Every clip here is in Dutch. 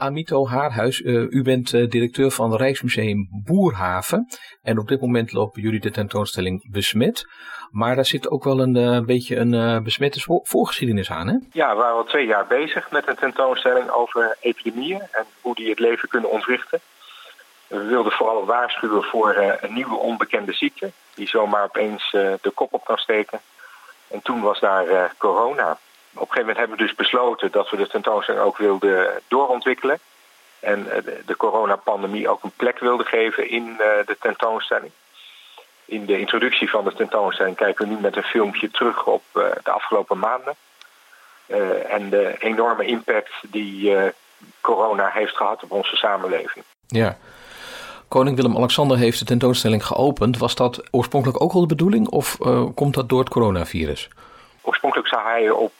Amito Haarhuis, uh, u bent uh, directeur van Rijksmuseum Boerhaven. En op dit moment lopen jullie de tentoonstelling Besmet. Maar daar zit ook wel een uh, beetje een besmette voorgeschiedenis aan, hè? Ja, we waren al twee jaar bezig met een tentoonstelling over epidemieën en hoe die het leven kunnen ontwrichten. We wilden vooral waarschuwen voor een nieuwe onbekende ziekte, die zomaar opeens de kop op kan steken. En toen was daar corona. Op een gegeven moment hebben we dus besloten dat we de tentoonstelling ook wilden doorontwikkelen. En eh, de coronapandemie ook een plek wilden geven in eh, de tentoonstelling. In de introductie van de tentoonstelling kijken we nu met een filmpje terug op eh, de afgelopen maanden. en de enorme impact die corona heeft gehad op onze samenleving. Ja. Koning Willem-Alexander heeft de tentoonstelling geopend. Was dat oorspronkelijk ook al de bedoeling of komt dat door het coronavirus? Oorspronkelijk zou hij op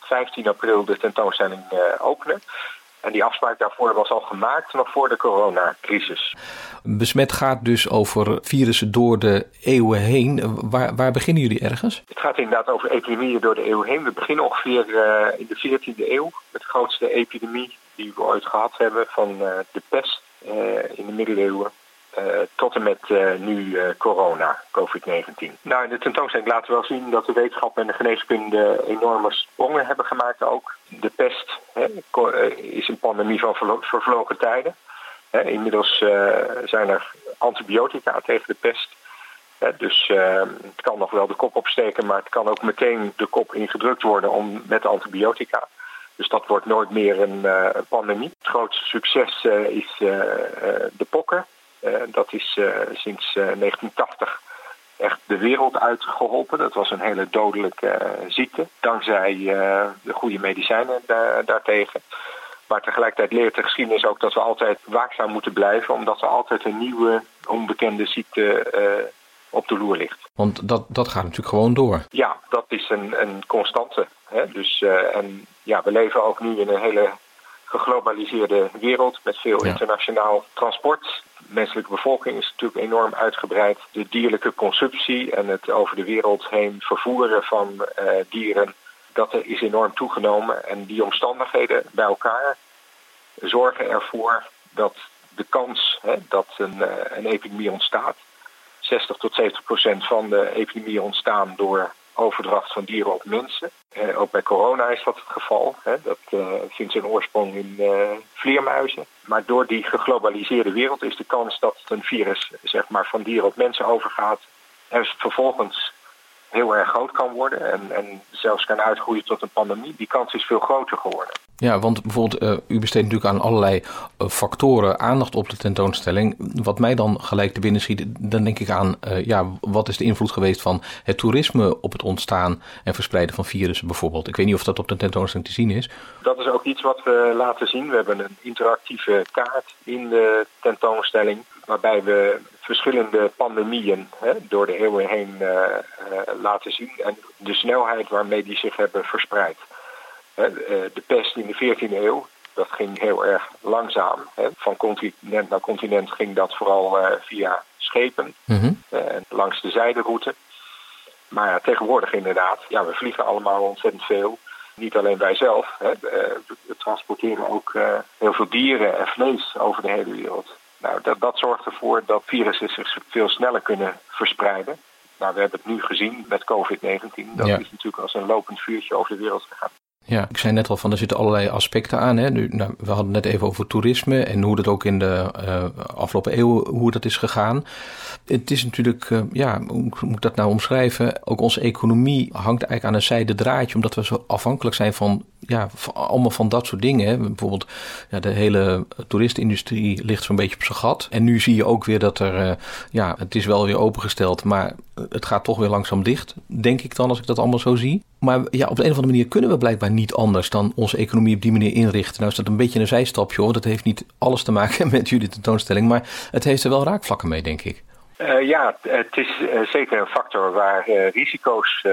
15 ehm, april de tentoonstelling eh, openen. En die afspraak daarvoor was al gemaakt nog voor de coronacrisis. Besmet gaat dus over virussen door de eeuwen heen. Waar, waar beginnen jullie ergens? Het gaat inderdaad over epidemieën door de eeuwen heen. We beginnen ongeveer uh, in de 14e eeuw met de grootste epidemie die we ooit gehad hebben van uh, de pest in de middeleeuwen. Uh, tot en met uh, nu uh, corona, COVID-19. Nou, in de tentoonstelling laten we wel zien dat de wetenschap en de geneeskunde enorme sprongen hebben gemaakt ook. De pest hè, is een pandemie van vervlogen tijden. Inmiddels zijn er antibiotica tegen de pest. dus het kan nog wel de kop opsteken, maar het kan ook meteen de kop ingedrukt worden om, met antibiotica. Dus dat wordt nooit meer een pandemie. Het grootste succes is de pokken. Eh, dat is eh, sinds 1980 eh, echt de wereld uitgeholpen. Dat was een hele dodelijke ziekte, dankzij de goede medicijnen daartegen. Maar tegelijkertijd leert de geschiedenis ook dat we altijd waakzaam moeten blijven, omdat er altijd een nieuwe onbekende ziekte op de loer ligt. Want dat, dat gaat natuurlijk gewoon door. Ja, dat is een, een constante. Hè? Dus, en ja, we leven ook nu in een hele geglobaliseerde wereld met veel internationaal transport menselijke bevolking is natuurlijk enorm uitgebreid. De dierlijke consumptie en het over de wereld heen vervoeren van uh, dieren, dat is enorm toegenomen. En die omstandigheden bij elkaar zorgen ervoor dat de kans hè, dat een, uh, een epidemie ontstaat, 60 tot 70 procent van de epidemieën ontstaan door overdracht van dieren op mensen. Uh, ook bij corona is dat het geval. Hè. Dat uh, vindt zijn oorsprong in uh, vleermuizen. Maar door die geglobaliseerde wereld is de kans dat een virus zeg maar, van dieren op mensen overgaat en vervolgens heel erg groot kan worden en, en zelfs kan uitgroeien tot een pandemie, die kans is veel groter geworden. Ja, want bijvoorbeeld, uh, u besteedt natuurlijk aan allerlei uh, factoren aandacht op de tentoonstelling. Wat mij dan gelijk te binnen schiet, dan denk ik aan, uh, ja, wat is de invloed geweest van het toerisme op het ontstaan en verspreiden van virussen bijvoorbeeld? Ik weet niet of dat op de tentoonstelling te zien is. Dat is ook iets wat we laten zien. We hebben een interactieve kaart in de tentoonstelling, waarbij we verschillende pandemieën hè, door de eeuwen heen laten zien en de snelheid waarmee die zich hebben verspreid. Eh, de pest in de 14e eeuw, dat ging heel erg langzaam. Van continent naar continent ging dat vooral eh, via schepen mm en langs de zijderoute. Maar ja, tegenwoordig inderdaad, ja, we vliegen allemaal ontzettend veel. Niet alleen wij zelf, hè. we transporteren ook heel veel dieren en vlees over de hele wereld. Nou, dat, dat zorgt ervoor dat virussen zich veel sneller kunnen verspreiden. Nou, we hebben het nu gezien met COVID-19. Dat is natuurlijk als een lopend vuurtje over de wereld gegaan. Ja, ik zei net al van er zitten allerlei aspecten aan. Hè. Nu, nou, we hadden het net even over toerisme en hoe dat ook in de uh, afgelopen eeuw hoe dat is gegaan. Het is natuurlijk, uh, ja, hoe moet ik dat nou omschrijven? Ook onze economie hangt eigenlijk aan een zijde draadje, omdat we zo afhankelijk zijn van, ja, allemaal van dat soort dingen. Bijvoorbeeld, ja, de hele toeristenindustrie ligt zo'n beetje op zijn gat. En nu zie je ook weer dat er, uh, ja, het is wel weer opengesteld, maar het gaat toch weer langzaam dicht, denk ik dan, als ik dat allemaal zo zie. Maar ja, op de een of andere manier kunnen we blijkbaar niet anders dan onze economie op die manier inrichten. Nou is dat een beetje een zijstapje hoor. Dat heeft niet alles te maken met jullie tentoonstelling. Maar het heeft er wel raakvlakken mee, denk ik. Uh, ja, het is uh, zeker een factor waar uh, risico's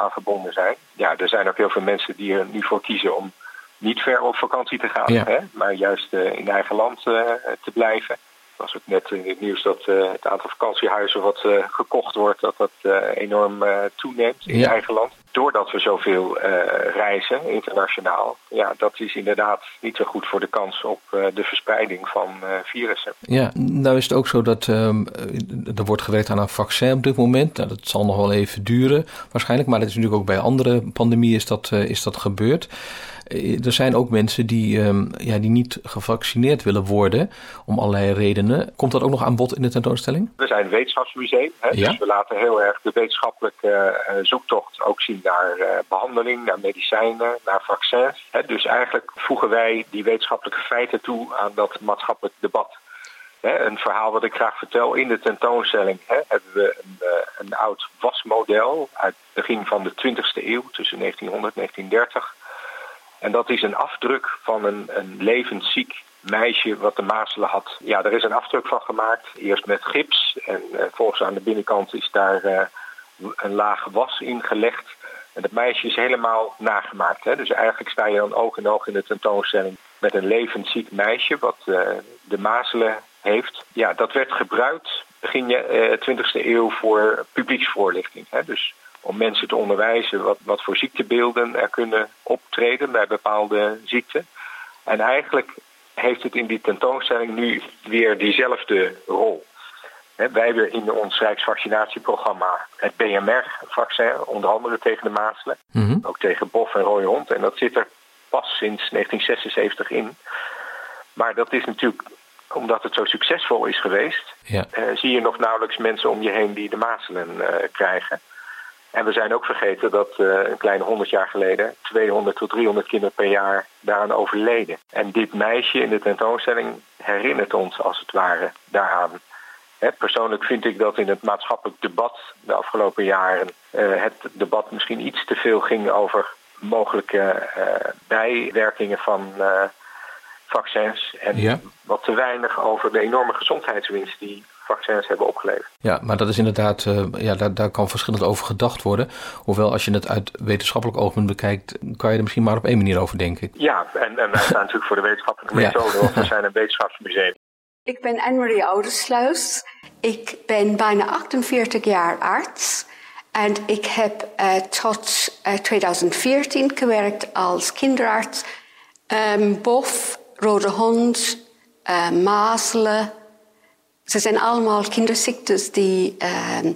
aan verbonden zijn. Ja, er zijn ook heel veel mensen die er nu voor kiezen om niet ver op vakantie te gaan, ja. hè, maar juist in eigen land te blijven. was ook net in het nieuws dat het aantal vakantiehuizen wat gekocht wordt, dat dat enorm toeneemt in ja. eigen land doordat we zoveel uh, reizen internationaal, ja, dat is inderdaad niet zo goed voor de kans op uh, de verspreiding van uh, virussen. Ja, nou is het ook zo dat ehm, er wordt gewerkt aan een vaccin op dit moment. Nou, dat zal nog wel even duren waarschijnlijk, maar dat is natuurlijk ook bij andere pandemieën is dat, is dat gebeurd. Eh, er zijn ook mensen die, ehm, ja, die niet gevaccineerd willen worden om allerlei redenen. Komt dat ook nog aan bod in de tentoonstelling? We zijn een wetenschapsmuseum, hè, dus we laten heel erg de wetenschappelijke uh, zoektocht ook zien naar uh, behandeling, naar medicijnen, naar vaccins. Hè. Dus eigenlijk voegen wij die wetenschappelijke feiten toe aan dat maatschappelijk debat. een verhaal wat ik graag vertel in de tentoonstelling hebben we een, een oud wasmodel uit het begin van de 20e eeuw, tussen 1900 en 1930. En dat is een afdruk van een, een levensziek meisje wat de mazelen had. Ja, er is een afdruk van gemaakt. Eerst met gips en uh, volgens aan de binnenkant is daar een laag was ingelegd. En dat meisje is helemaal nagemaakt. Hè? Dus eigenlijk sta je dan oog in oog in de tentoonstelling met een levensziek meisje wat uh, de mazelen heeft. Ja, dat werd gebruikt begin 20e eeuw voor publieksvoorlichting. Hè? Dus om mensen te onderwijzen wat, wat voor ziektebeelden er kunnen optreden bij bepaalde ziekten. En eigenlijk heeft het in die tentoonstelling nu weer diezelfde rol. Wij hebben in ons Rijksvaccinatieprogramma het BMR-vaccin, onder andere tegen de mazelen, mhm. ook tegen bof en rode hond. En dat zit er pas sinds 1976 in. Maar dat is natuurlijk, omdat het zo succesvol is geweest, ja. eh, zie je nog nauwelijks mensen om je heen die de mazelen eh, krijgen. En we zijn ook vergeten dat uh, een kleine 100 jaar geleden 200 tot 300 kinderen per jaar daaraan overleden. En dit meisje in de tentoonstelling herinnert ons als het ware daaraan. Persoonlijk vind ik dat in het maatschappelijk debat de afgelopen jaren uh, het debat misschien iets te veel ging over mogelijke uh, bijwerkingen van vaccins. En wat te weinig over de enorme gezondheidswinst die vaccins hebben opgeleverd. Ja, maar dat is inderdaad, uh, ja, daar, daar kan verschillend over gedacht worden. Hoewel als je het uit wetenschappelijk oogpunt bekijkt, kan je er misschien maar op één manier over denken. Ja, en, en wij staan natuurlijk voor de wetenschappelijke methode, want we zijn een wetenschapsmuseum. Ik ben Anne-Marie Oudersluis. Ik ben bijna 48 jaar arts. En ik heb uh, tot uh, 2014 gewerkt als kinderarts. Um, bof, rode hond, uh, mazelen, ze zijn allemaal kinderziektes die uh,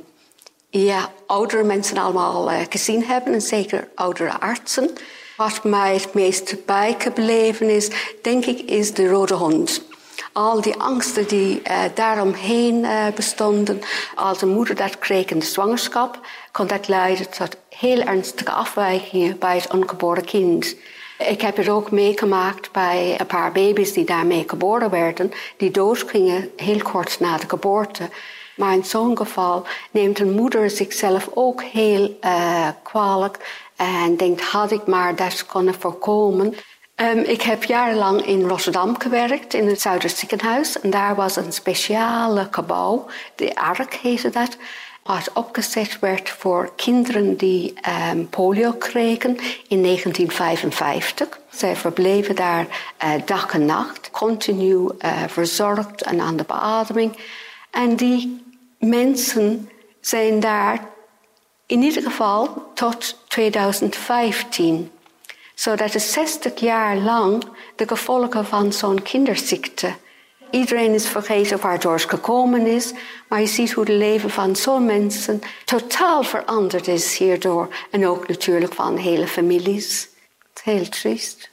ja, oudere mensen allemaal gezien hebben, en zeker oudere artsen. Wat mij het meest bijgebleven is, denk ik, is de rode hond. Al die angsten die uh, daaromheen bestonden, als een moeder dat kreeg in de zwangerschap, kon dat leiden tot heel ernstige afwijkingen bij het ongeboren kind. Ik heb het ook meegemaakt bij een paar baby's die daarmee geboren werden, die doodgingen heel kort na de geboorte. Maar in zo'n geval neemt een moeder zichzelf ook heel uh, kwalijk en denkt, had ik maar dat kunnen voorkomen. Um, ik heb jarenlang in Rotterdam gewerkt, in het Zuiderziekenhuis. En daar was een speciale gebouw, de ARK heette dat wat opgezet werd voor kinderen die um, polio kregen in 1955. Zij verbleven daar uh, dag en nacht, continu uh, verzorgd en aan de beademing. En die mensen zijn daar in ieder geval tot 2015. Zodat het 60 jaar lang de gevolgen van zo'n kinderziekte Iedereen is vergeten waardoor het gekomen is. Maar je ziet hoe het leven van zo'n mensen totaal veranderd is hierdoor. En ook natuurlijk van hele families. Het is heel triest.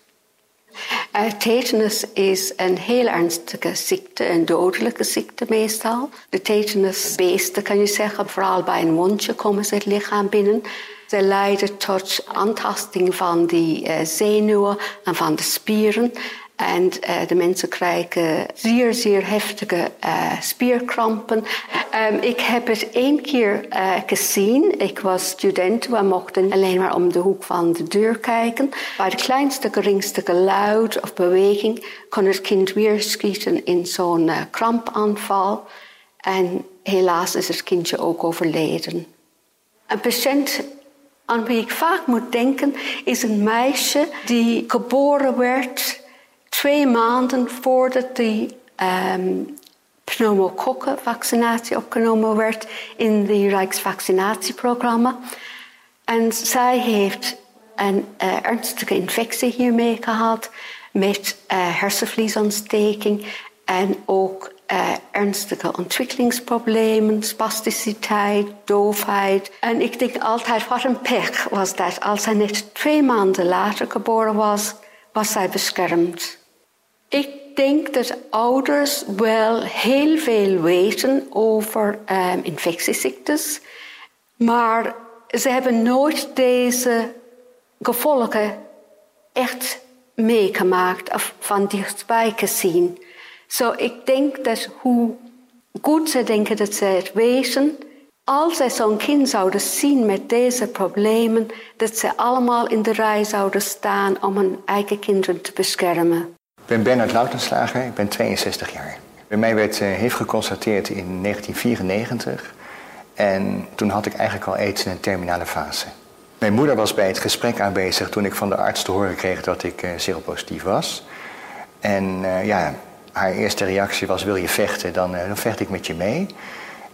Uh, tetanus is een heel ernstige ziekte, een dodelijke ziekte meestal. De tetanusbeesten kan je zeggen, vooral bij een wondje komen ze het lichaam binnen. Ze leiden tot aantasting van die uh, zenuwen en van de spieren. En uh, de mensen krijgen zeer, zeer heftige uh, spierkrampen. Um, ik heb het één keer gezien. Ik was student. We mochten alleen maar om de hoek van de deur kijken. Bij de kleinste, geringste geluid of beweging kon het kind weer schieten in zo'n krampaanval. En helaas is het kindje ook overleden. Een patiënt aan wie ik vaak moet denken is een meisje die geboren werd twee maanden voordat die um, pneumokokkenvaccinatie opgenomen werd in het Rijksvaccinatieprogramma. En zij heeft een uh, ernstige infectie hiermee gehad met uh, hersenvliesontsteking en ook uh, ernstige ontwikkelingsproblemen, spasticiteit, doofheid. En ik denk altijd, wat een pech was dat. Als zij net twee maanden later geboren was, was zij beschermd. Ik denk dat ouders wel heel veel weten over um, infectieziektes, maar ze hebben nooit deze gevolgen echt meegemaakt of van dichtbij gezien. Zo ik denk dat hoe goed ze denken dat ze het weten, als zij zo'n kind zouden zien met deze problemen, dat ze allemaal in de rij zouden staan om hun eigen kinderen te beschermen. Ik ben Bernard Lautenslager, ik ben 62 jaar. Bij mij werd HIV geconstateerd in 1994 en toen had ik eigenlijk al aids in een terminale fase. Mijn moeder was bij het gesprek aanwezig toen ik van de arts te horen kreeg dat ik uh, seropositief was. En uh, ja, haar eerste reactie was: Wil je vechten? Dan, uh, dan vecht ik met je mee.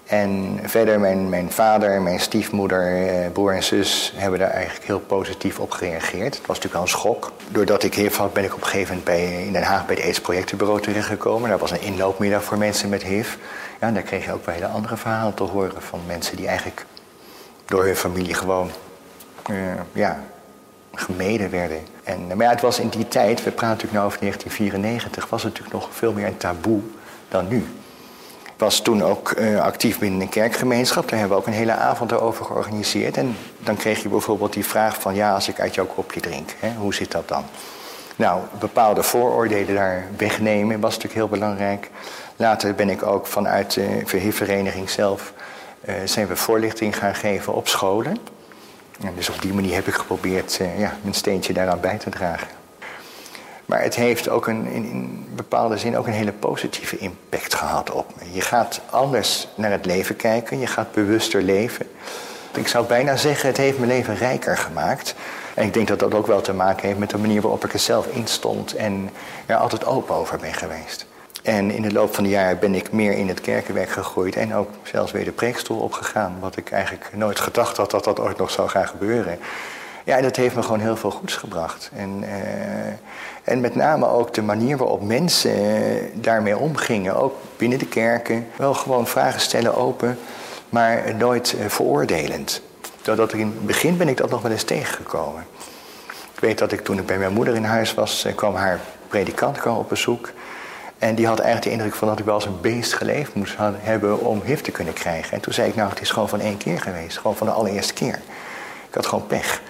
En verder, mijn, mijn vader, mijn stiefmoeder, broer en zus hebben daar eigenlijk heel positief op gereageerd. Het was natuurlijk wel een schok. Doordat ik HIV had, ben ik op een gegeven moment bij, in Den Haag bij het AIDS-projectenbureau terechtgekomen. Daar was een inloopmiddag voor mensen met HIV. Ja, en daar kreeg je ook wel hele andere verhalen te horen van mensen die eigenlijk door hun familie gewoon uh, ja, gemeden werden. En, maar ja, het was in die tijd, we praten natuurlijk nu over 1994, was het natuurlijk nog veel meer een taboe dan nu. Ik was toen ook uh, actief binnen een kerkgemeenschap. Daar hebben we ook een hele avond over georganiseerd. En dan kreeg je bijvoorbeeld die vraag van... ja, als ik uit jouw kopje drink, hè, hoe zit dat dan? Nou, bepaalde vooroordelen daar wegnemen was natuurlijk heel belangrijk. Later ben ik ook vanuit de verhifvereniging zelf... Uh, zijn we voorlichting gaan geven op scholen. En dus op die manier heb ik geprobeerd uh, ja, mijn steentje daaraan bij te dragen. Maar het heeft ook een, in, in bepaalde zin ook een hele positieve impact gehad op me. Je gaat anders naar het leven kijken, je gaat bewuster leven. Ik zou bijna zeggen, het heeft mijn leven rijker gemaakt. En ik denk dat dat ook wel te maken heeft met de manier waarop ik er zelf in stond en er altijd open over ben geweest. En in de loop van de jaren ben ik meer in het kerkenwerk gegroeid en ook zelfs weer de preekstoel opgegaan. Wat ik eigenlijk nooit gedacht had dat dat ooit nog zou gaan gebeuren. Ja, en dat heeft me gewoon heel veel goeds gebracht. En, uh, en met name ook de manier waarop mensen daarmee omgingen, ook binnen de kerken. Wel gewoon vragen stellen open, maar nooit uh, veroordelend. Doordat ik in het begin ben ik dat nog wel eens tegengekomen. Ik weet dat ik toen ik bij mijn moeder in huis was, kwam haar predikant op bezoek. En die had eigenlijk de indruk van dat ik wel als een beest geleefd moest hebben om HIV te kunnen krijgen. En toen zei ik, nou, het is gewoon van één keer geweest. Gewoon van de allereerste keer. Ik had gewoon pech.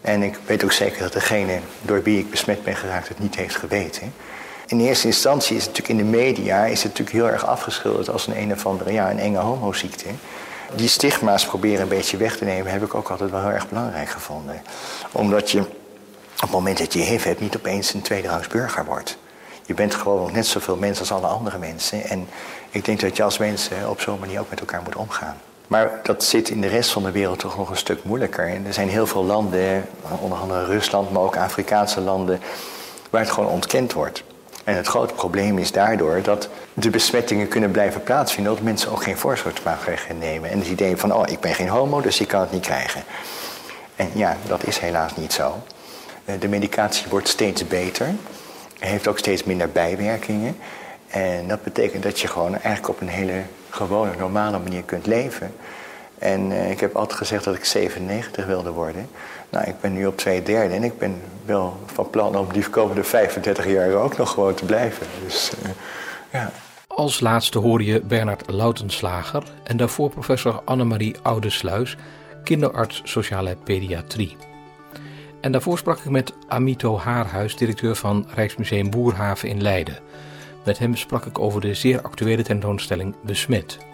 En ik weet ook zeker dat degene door wie ik besmet ben geraakt het niet heeft geweten. In eerste instantie is het natuurlijk in de media is het natuurlijk heel erg afgeschilderd als een een of andere, ja, een enge homoziekte. Die stigma's proberen een beetje weg te nemen heb ik ook altijd wel heel erg belangrijk gevonden. Omdat je op het moment dat je HIV hebt niet opeens een tweederangs burger wordt. Je bent gewoon nog net zoveel mensen als alle andere mensen. En ik denk dat je als mensen op zo'n manier ook met elkaar moet omgaan. Maar dat zit in de rest van de wereld toch nog een stuk moeilijker. En er zijn heel veel landen, onder andere Rusland, maar ook Afrikaanse landen, waar het gewoon ontkend wordt. En het grote probleem is daardoor dat de besmettingen kunnen blijven plaatsvinden, dat mensen ook geen voorzorgsmaatregelen nemen. En het idee van, oh, ik ben geen homo, dus ik kan het niet krijgen. En ja, dat is helaas niet zo. Eh, de medicatie wordt steeds beter heeft ook steeds minder bijwerkingen. En dat betekent dat je gewoon eigenlijk op een hele gewone, normale manier kunt leven. En uh, ik heb altijd gezegd dat ik 97 wilde worden. Nou, ik ben nu op twee derde en ik ben wel van plan om die komende 35 jaar ook nog gewoon te blijven. Dus, uh, ja. Als laatste hoor je Bernard Lautenslager en daarvoor professor Annemarie Oudesluis, kinderarts sociale pediatrie. En daarvoor sprak ik met Amito Haarhuis, directeur van Rijksmuseum Boerhaven in Leiden. Met hem sprak ik over de zeer actuele tentoonstelling Besmet.